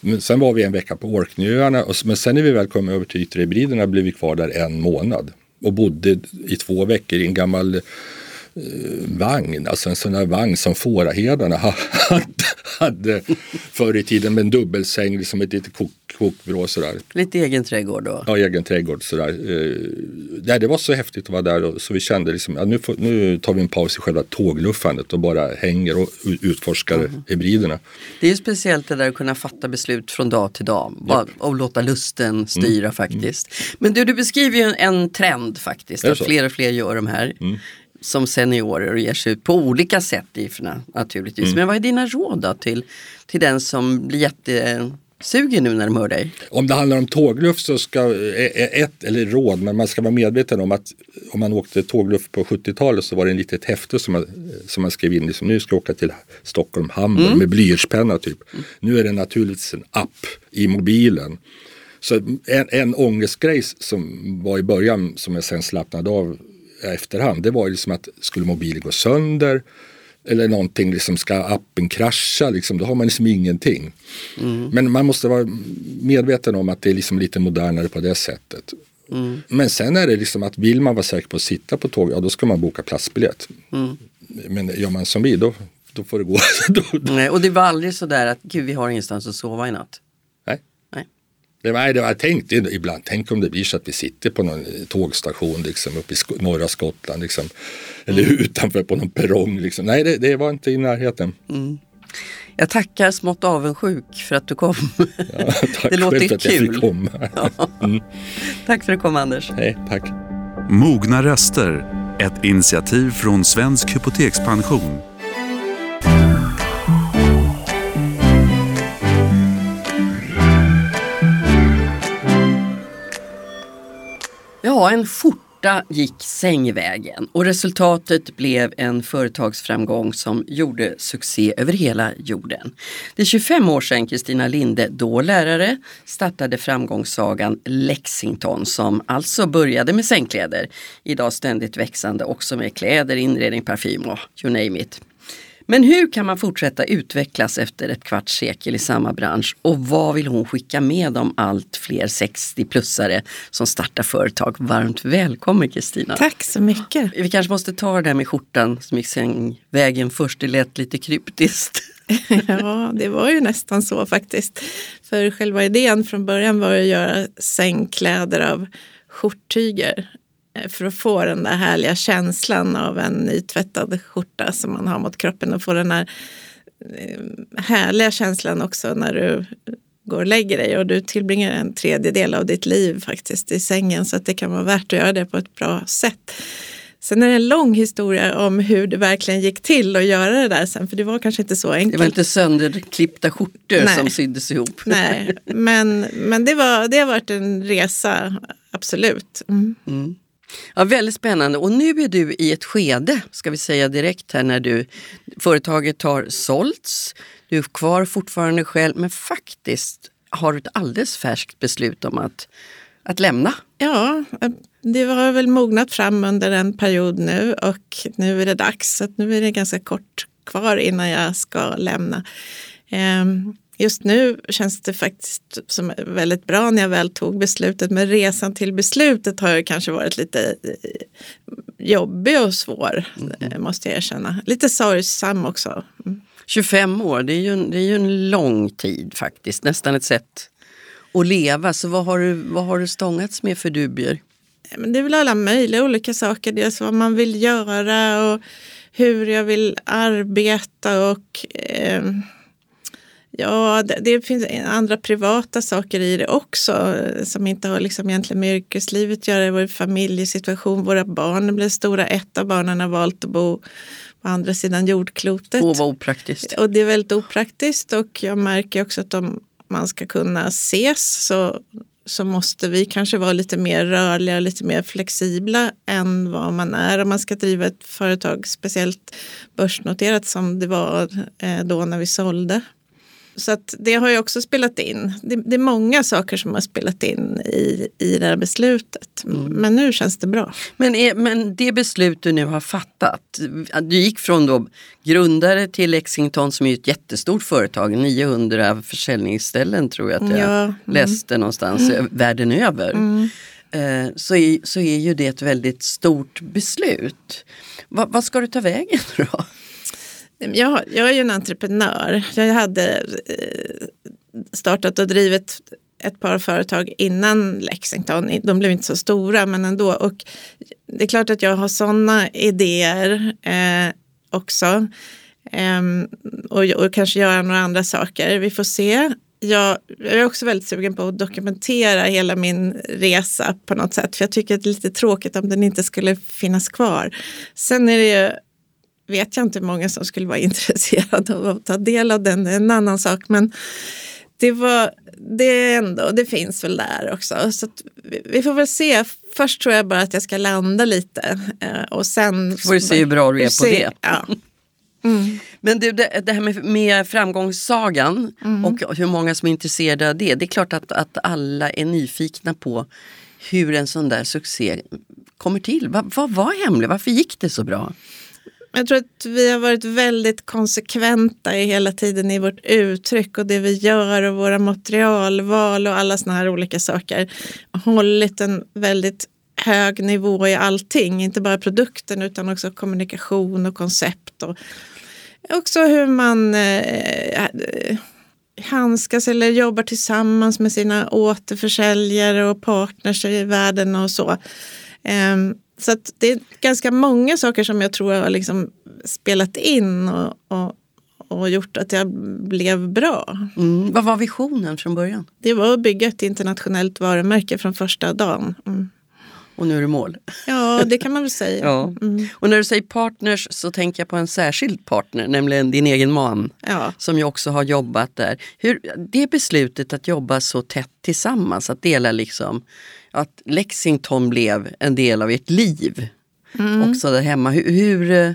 Men sen var vi en vecka på Orkneyöarna. Men sen när vi väl kom över till Ytterhybriderna blev vi kvar där en månad. Och bodde i två veckor i en gammal vagn, alltså en sån där vagn som fåraherdarna ha- hade, förr i tiden med en dubbelsäng, liksom ett litet kok, kokvrå sådär. Lite egen trädgård då. Ja, egen trädgård sådär. Eh, det var så häftigt att vara där och, så vi kände liksom, ja, nu, får, nu tar vi en paus i själva tågluffandet och bara hänger och utforskar hybriderna. Det är ju speciellt det där att kunna fatta beslut från dag till dag Bara- och låta lusten styra faktiskt. Men du, du beskriver ju en, en trend faktiskt, att fler och fler gör de här. Som seniorer och ger sig ut på olika sätt i FNA, naturligtvis. Men vad är dina råd då till, till den som blir jättesugen nu när de hör dig? Om det handlar om tågluft så ska, eh, eh, ett eller råd, men man ska vara medveten om att om man åkte tågluft på 70-talet så var det en litet häfte som man, som man skrev in, liksom, nu ska jag åka till Stockholm, Hamburg med blyertspenna typ. Nu är det naturligtvis en app i mobilen. Så en, en ångestgrej som var i början som jag sen slappnade av efterhand, det var ju liksom att skulle mobilen gå sönder eller någonting, liksom ska appen krascha, liksom, då har man liksom ingenting. Men man måste vara medveten om att det är liksom lite modernare på det sättet. Men sen är det liksom att vill man vara säker på att sitta på tåg, ja då ska man boka platsbiljett. Men gör man som vi, då, då får det gå. då, då, Nej, och det var aldrig sådär att gud vi har ingenstans att sova i natt. Det var, det var, jag tänkte ibland, tänk om det blir så att vi sitter på någon tågstation liksom, uppe i Sk- norra Skottland. Liksom, eller utanför på någon perrong. Liksom. Nej, det, det var inte i närheten. Jag tackar smått avundsjuk för att du kom. Ja, tack Det låter själv för att jag kul. fick komma. Tack för att du kom Anders. Nej, tack. Mogna röster, ett initiativ från Svensk Hypotekspension. Ja, en skjorta gick sängvägen och resultatet blev en företagsframgång som gjorde succé över hela jorden. Det är 25 år sedan Kristina Linde, då lärare, startade framgångssagan Lexington som alltså började med sängkläder. Idag ständigt växande också med kläder, inredning, parfym och you name it. Men hur kan man fortsätta utvecklas efter ett kvarts sekel i samma bransch och vad vill hon skicka med de allt fler 60-plussare som startar företag? Varmt välkommen Kristina! Tack så mycket. Vi kanske måste ta det där med skjortan som gick sängvägen först, det lät lite kryptiskt. Ja, det var ju nästan så faktiskt. För själva idén från början var att göra sängkläder av skjorttyger. Eh, För att få den där härliga känslan av en nytvättad skjorta som man har mot kroppen och få den här eh, härliga känslan också när du går och lägger dig och du tillbringar en tredjedel av ditt liv faktiskt i sängen så att det kan vara värt att göra det på ett bra sätt. Sen är det en lång historia om hur det verkligen gick till att göra det där sen för det var kanske inte så enkelt. Det var inte sönderklippta skjortor Nej. som syddes ihop. Nej, men, men det, var, det har varit en resa, absolut. Mm. Ja, väldigt spännande och nu är du i ett skede, ska vi säga direkt här, när du, företaget har sålts, du är kvar fortfarande själv men faktiskt har du ett alldeles färskt beslut om att, att lämna. Ja, det har väl mognat fram under en period nu och nu är det dags. Så att nu är det ganska kort kvar innan jag ska lämna. Ehm, Just nu känns det faktiskt som väldigt bra när jag väl tog beslutet. Men resan till beslutet har ju kanske varit lite eh, jobbig och svår, mm. måste jag erkänna. Lite sorgsam också. Mm. 25 år, det är, ju en, det är ju en lång tid faktiskt, nästan ett sätt att leva. Så vad har du, vad har du stångats med för dubier? Men det är väl alla möjliga olika saker. Dels vad man vill göra och hur jag vill arbeta och eh, Ja, det, det, finns andra privata saker i det också som inte har liksom egentligen med yrkeslivet att göra. Vår familjesituation, våra barn blir stora. Ett av barnen har valt att bo på andra sidan jordklotet. Åh, vad opraktiskt. Och det är väldigt opraktiskt och jag märker också att om man ska kunna ses så, så måste vi kanske vara lite mer rörliga och lite mer flexibla än vad man är om man ska driva ett företag, speciellt börsnoterat som det var eh, då när vi sålde. Så det har ju också spelat in. Det, det, är många saker som har spelat in i, i det här beslutet. Mm. Men nu känns det bra. Men, är, men det beslut du nu har fattat. Du gick från då grundare till Lexington som är ett jättestort företag. 900 försäljningsställen tror jag att jag ja. mm. läste någonstans mm. världen över. Mm. Eh, så, är, så är ju det ett väldigt stort beslut. Va, vad ska du ta vägen då? Jag, jag är ju en entreprenör. Jag hade eh, startat och drivit ett par företag innan Lexington. De blev inte så stora men ändå. Och det är klart att jag har sådana idéer eh, också. Eh, och, och, kanske göra några andra saker. Vi får se. Jag, jag, är också väldigt sugen på att dokumentera hela min resa på något sätt. För jag tycker att det är lite tråkigt om den inte skulle finnas kvar. Sen är det ju vet jag inte hur många som skulle vara intresserade av att ta del av den, det är en annan sak. Men det, var, det, ändå, det finns väl där också. Så vi får väl se. Först tror jag bara att jag ska landa lite. Eh, och sen... Får vi se hur bra du är på det. Ja. Mm. Men du, det, det, här med, med framgångssagan mm. och hur många som är intresserade av det. Det är klart att, att alla är nyfikna på hur en sån där succé kommer till. Vad, vad var hemligt? Varför gick det så bra? Jag tror att vi har varit väldigt konsekventa i hela tiden i vårt uttryck och det vi gör och våra materialval och alla sådana här olika saker. Hållit en väldigt hög nivå i allting, inte bara produkten utan också kommunikation och koncept. Och också hur man eh, handskas eller jobbar tillsammans med sina återförsäljare och partners i världen och så. Um, så det är ganska många saker som jag tror har liksom spelat in och, och, och gjort att jag blev bra. Mm. Vad var visionen från början? Det var att bygga ett internationellt varumärke från första dagen. Mm. Och nu är du mål. Ja, det kan man väl säga. ja. Mm. Och när du säger partners så tänker jag på en särskild partner, nämligen din egen man. Ja. Som ju också har jobbat där. Hur, det beslutet att jobba så tätt tillsammans, att dela liksom att Lexington blev en del av ert liv mm. också där hemma. Hur, hur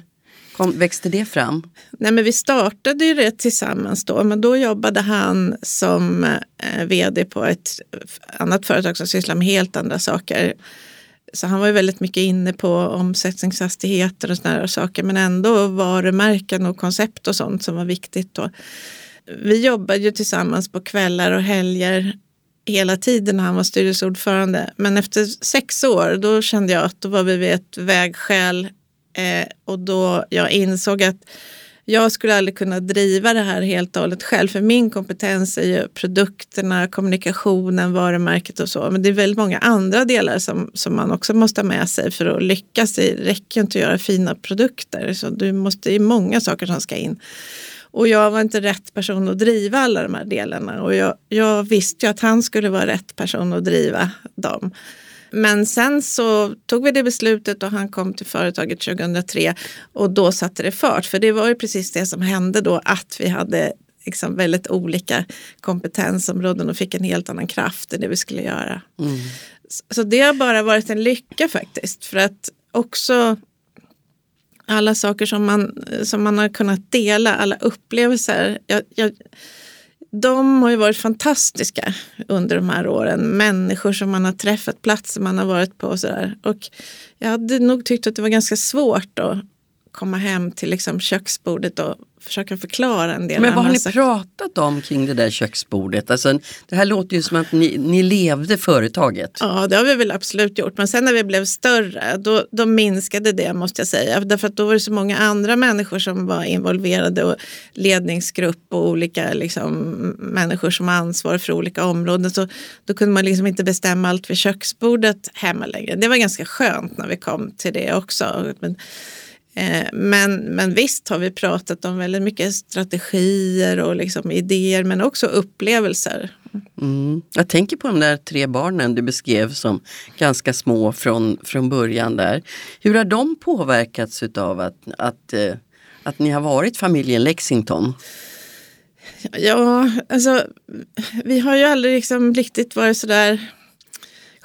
kom, växte det fram? Nej, men vi startade ju det tillsammans då, men då jobbade han som eh, vd på ett annat företag som sysslar med helt andra saker. Så han var ju väldigt mycket inne på omsättningshastigheter och sådana saker, men ändå varumärken och koncept och sånt som var viktigt. Då. Vi jobbade ju tillsammans på kvällar och helger hela tiden när han var styrelseordförande. Men efter sex år då kände jag att då var vi vid ett vägskäl eh, och då jag insåg att jag skulle aldrig kunna driva det här helt och hållet själv. För min kompetens är ju produkterna, kommunikationen, varumärket och så. Men det är väldigt många andra delar som, som man också måste ha med sig för att lyckas. Det räcker inte att göra fina produkter. Så du måste, det är många saker som ska in. Och jag var inte rätt person att driva alla de här delarna. Och jag, jag visste ju att han skulle vara rätt person att driva dem. Men sen så tog vi det beslutet och han kom till företaget 2003 och då satte det fart. För det var ju precis det som hände då att vi hade liksom väldigt olika kompetensområden och fick en helt annan kraft i det vi skulle göra. Mm. Så det har bara varit en lycka faktiskt. För att också alla saker som man, som man har kunnat dela, alla upplevelser. Jag, jag, de har ju varit fantastiska under de här åren. Människor som man har träffat, platser man har varit på och sådär. Och jag hade nog tyckt att det var ganska svårt att komma hem till liksom köksbordet och försöka förklara en del. Men vad har ni sakerna. pratat om kring det där köksbordet? Alltså, det här låter ju som att ni, ni levde företaget. Ja, det har vi väl absolut gjort. Men sen när vi blev större, då, då minskade det måste jag säga. Därför att då var det så många andra människor som var involverade och ledningsgrupp och olika liksom, människor som har ansvar för olika områden. Så då kunde man liksom inte bestämma allt vid köksbordet hemma längre. Det var ganska skönt när vi kom till det också. Men, men, men visst har vi pratat om väldigt mycket strategier och liksom idéer men också upplevelser. Mm. Jag tänker på de där tre barnen du beskrev som ganska små från, från början där. Hur har de påverkats utav att, att, eh, att ni har varit familjen Lexington? Ja, alltså vi har ju aldrig liksom riktigt varit sådär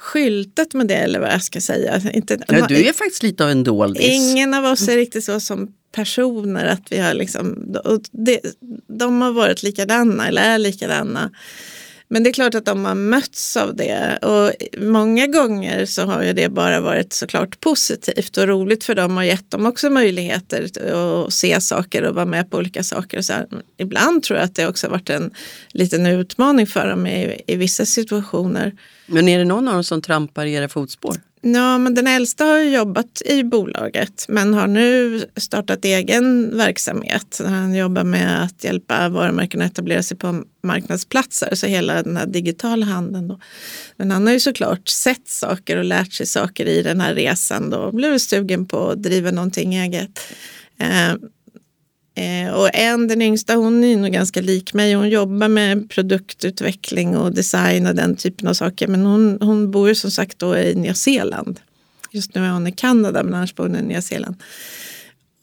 skyltat med det eller vad jag ska säga. Inte, Ja, du är faktiskt lite av en doldis. Ingen av oss är riktigt så som personer att vi har liksom, och det, de har varit likadana eller är likadana. Men det är klart att de har mötts av det och många gånger så har ju det bara varit såklart positivt och roligt för dem och gett dem också möjligheter att se saker och vara med på olika saker. Så här. Ibland tror jag att det också har varit en liten utmaning för dem i, i vissa situationer. Men är det någon av dem som trampar i era fotspår? Ja, men den äldsta har jobbat i bolaget men har nu startat egen verksamhet. Han jobbar med att hjälpa varumärken att etablera sig på marknadsplatser, så hela den här digitala handeln. Då. Men han har ju såklart sett saker och lärt sig saker i den här resan då och blivit sugen på att driva någonting eget. Eh, Eh, och en, den yngsta, hon är nog ganska lik mig. Hon jobbar med produktutveckling och design och den typen av saker. Men hon, hon bor ju som sagt då i Nya Zeeland. Just nu är hon i Kanada men annars bor hon i Nya Zeeland.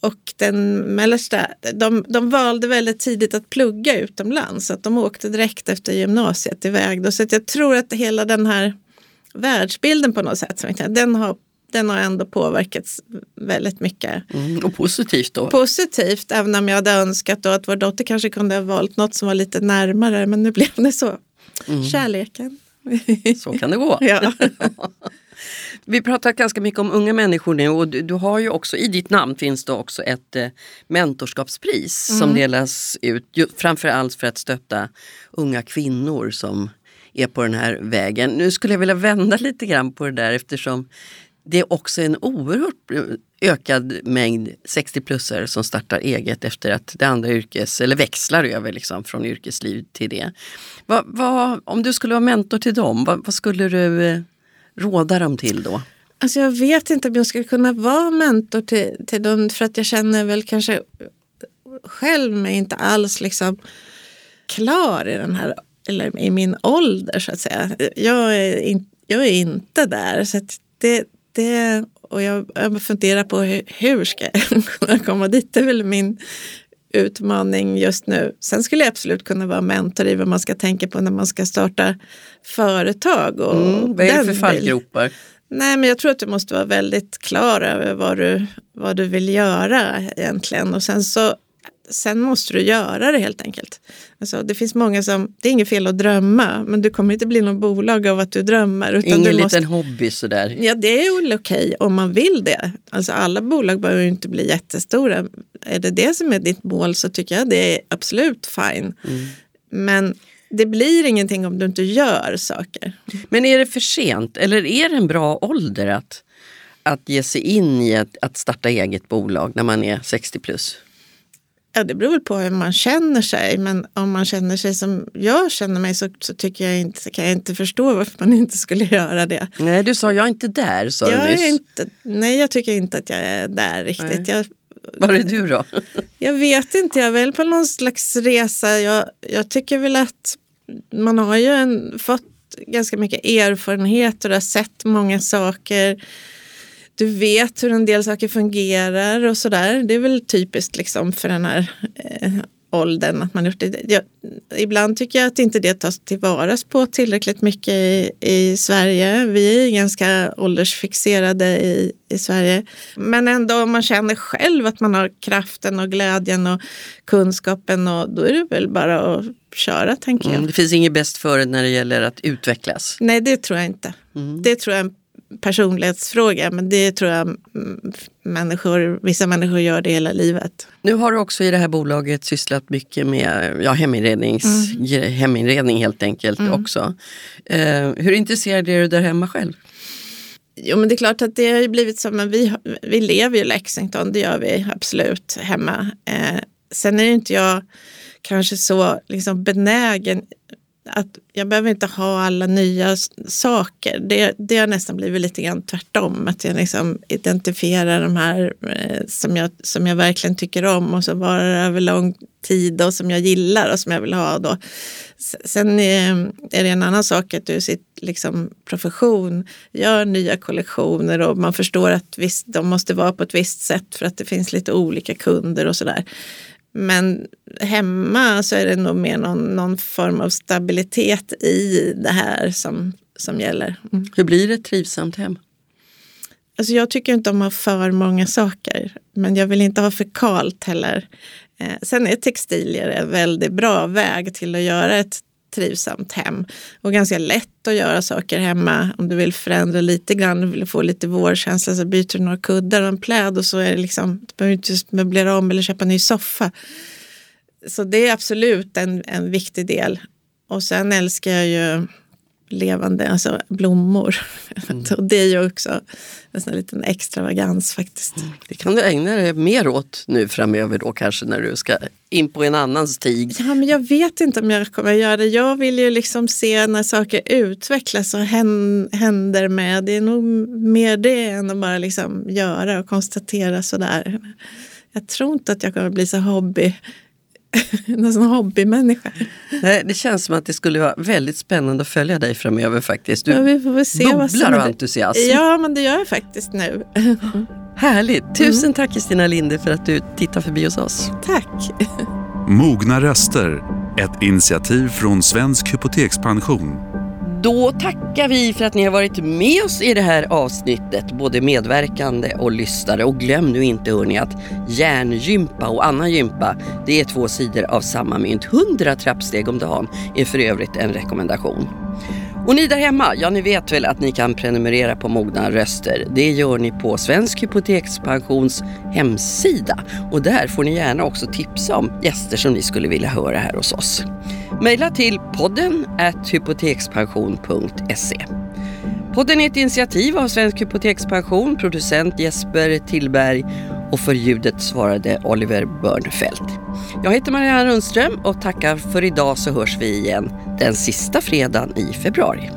Och den mellersta, de, de valde väldigt tidigt att plugga utomlands. Så att de åkte direkt efter gymnasiet iväg. Då. Så att jag tror att hela den här världsbilden på något sätt, den har den har ändå påverkats väldigt mycket. Mm, och positivt då? Positivt, även om jag hade önskat då att vår dotter kanske kunde ha valt något som var lite närmare, men nu blev det så. Mm. Kärleken. Så kan det gå. Ja. Vi pratar ganska mycket om unga människor nu och du, du har ju också i ditt namn finns det också ett eh, mentorskapspris som delas ut ju, framförallt för att stötta unga kvinnor som är på den här vägen. Nu skulle jag vilja vända lite grann på det där eftersom det är också en oerhört ökad mängd 60-plussare som startar eget efter att det andra yrkes, eller växlar över liksom från yrkesliv till det. Vad, vad, om du skulle vara mentor till dem, vad, vad skulle du eh, råda dem till då? Alltså jag vet inte om jag skulle kunna vara mentor till, till dem för att jag känner väl kanske själv mig inte alls liksom klar i den här, eller i min ålder så att säga. Jag är, in, jag är inte där. Så att det, det, och jag, jag funderar på hur, hur ska jag kunna komma dit. Det är väl min utmaning just nu. Sen skulle jag absolut kunna vara mentor i vad man ska tänka på när man ska starta företag. Och Mm, vad är det för fallgropar? Nej, men jag tror att du måste vara väldigt klar över vad du, vad du vill göra egentligen. Och sen så sen måste du göra det helt enkelt. Alltså, det finns många som, det är inget fel att drömma, men du kommer inte bli någon bolag av att du drömmer. Utan Ingen du liten måste, hobby sådär. Ja, det är väl okej om man vill det. Alltså alla bolag behöver ju inte bli jättestora. Är det det som är ditt mål så tycker jag det är absolut fine. Men det blir ingenting om du inte gör saker. Men är det för sent eller är det en bra ålder att, att ge sig in i att, att starta eget bolag när man är 60 plus? Ja, det beror väl på hur man känner sig. Men om man känner sig som jag känner mig så, så tycker jag inte, kan jag inte förstå varför man inte skulle göra det. Nej, du sa jag är inte där sa Jag du är nyss. inte, nej, jag tycker inte att jag är där riktigt. Jag, Var är du då? jag vet inte, jag är väl på någon slags resa. Jag, jag tycker väl att man har ju en, fått ganska mycket erfarenhet och har sett många saker. Du vet hur en del saker fungerar och sådär. Det är väl typiskt liksom för den här eh, åldern att man gjort det. Jag, ibland tycker jag att inte det tas tillvaras på tillräckligt mycket i, i Sverige. Vi är ganska åldersfixerade i, i Sverige. Men ändå om man känner själv att man har kraften och glädjen och kunskapen och då är det väl bara att köra tänker jag. Mm, det finns inget bäst före när det gäller att utvecklas. Nej, det tror jag inte. Det tror jag personlighetsfråga, men det tror jag mm, människor, vissa människor gör det hela livet. Nu har du också i det här bolaget sysslat mycket med ja, heminrednings, mm. heminredning helt enkelt mm. också. Eh, hur intresserad är du där hemma själv? Jo men det är klart att det har blivit så, men vi, vi lever ju i Lexington, det gör vi absolut hemma. Eh, sen är inte jag kanske så liksom benägen att jag behöver inte ha alla nya saker. Det, det har nästan blivit lite grann tvärtom. Att jag liksom identifierar de här eh, som, jag, som jag verkligen tycker om och som varar över lång tid och som jag gillar och som jag vill ha. Då. Sen eh, är det en annan sak att du i sitt liksom, profession gör nya kollektioner och man förstår att visst, de måste vara på ett visst sätt för att det finns lite olika kunder och sådär. Men hemma så är det nog mer någon, någon form av stabilitet i det här som, som gäller. Mm. Hur blir det ett trivsamt hem? Alltså jag tycker inte om att ha för många saker, men jag vill inte ha för kalt heller. Eh, sen är textilier en väldigt bra väg till att göra ett trivsamt hem. Och ganska lätt att göra saker hemma. Om du vill förändra lite grann, och vill få lite vårkänsla så byter du några kuddar och en pläd och så är det liksom, du behöver inte möblera om eller köpa en ny soffa. Så det är absolut en, en viktig del. Och sen älskar jag ju levande, alltså blommor. Mm. och det är ju också en sån liten extravagans faktiskt. Mm. Det kan du ägna dig mer åt nu framöver då kanske när du ska in på en annan stig. Ja, men jag vet inte om jag kommer göra det. Jag vill ju liksom se när saker utvecklas och händer med. Det är nog mer det än att bara liksom göra och konstatera sådär. Jag tror inte att jag kommer bli så hobby en sån hobbymänniska. Nej, det känns som att det skulle vara väldigt spännande att följa dig framöver faktiskt. Du ja, vi får se bubblar av entusiasm. Ja, men det gör jag faktiskt nu. Härligt! Tusen mm. tack Kristina Linde för att du tittar förbi hos oss. Tack! Mogna röster, ett initiativ från Svensk Hypotekspension då tackar vi för att ni har varit med oss i det här avsnittet, både medverkande och lyssnare. Och glöm nu inte hörni att hjärngympa och annan gympa, det är två sidor av samma mynt. 100 trappsteg om dagen är för övrigt en rekommendation. Och ni där hemma, ja ni vet väl att ni kan prenumerera på Mogna röster. Det gör ni på Svensk Hypotekspensions hemsida och där får ni gärna också tipsa om gäster som ni skulle vilja höra här hos oss. Maila till podden hypotekspension.se. Podden är ett initiativ av Svensk Hypotekspension, producent Jesper Tillberg och för ljudet svarade Oliver Börnfeldt. Jag heter Marianne Rundström och tackar för idag så hörs vi igen den sista fredagen i februari.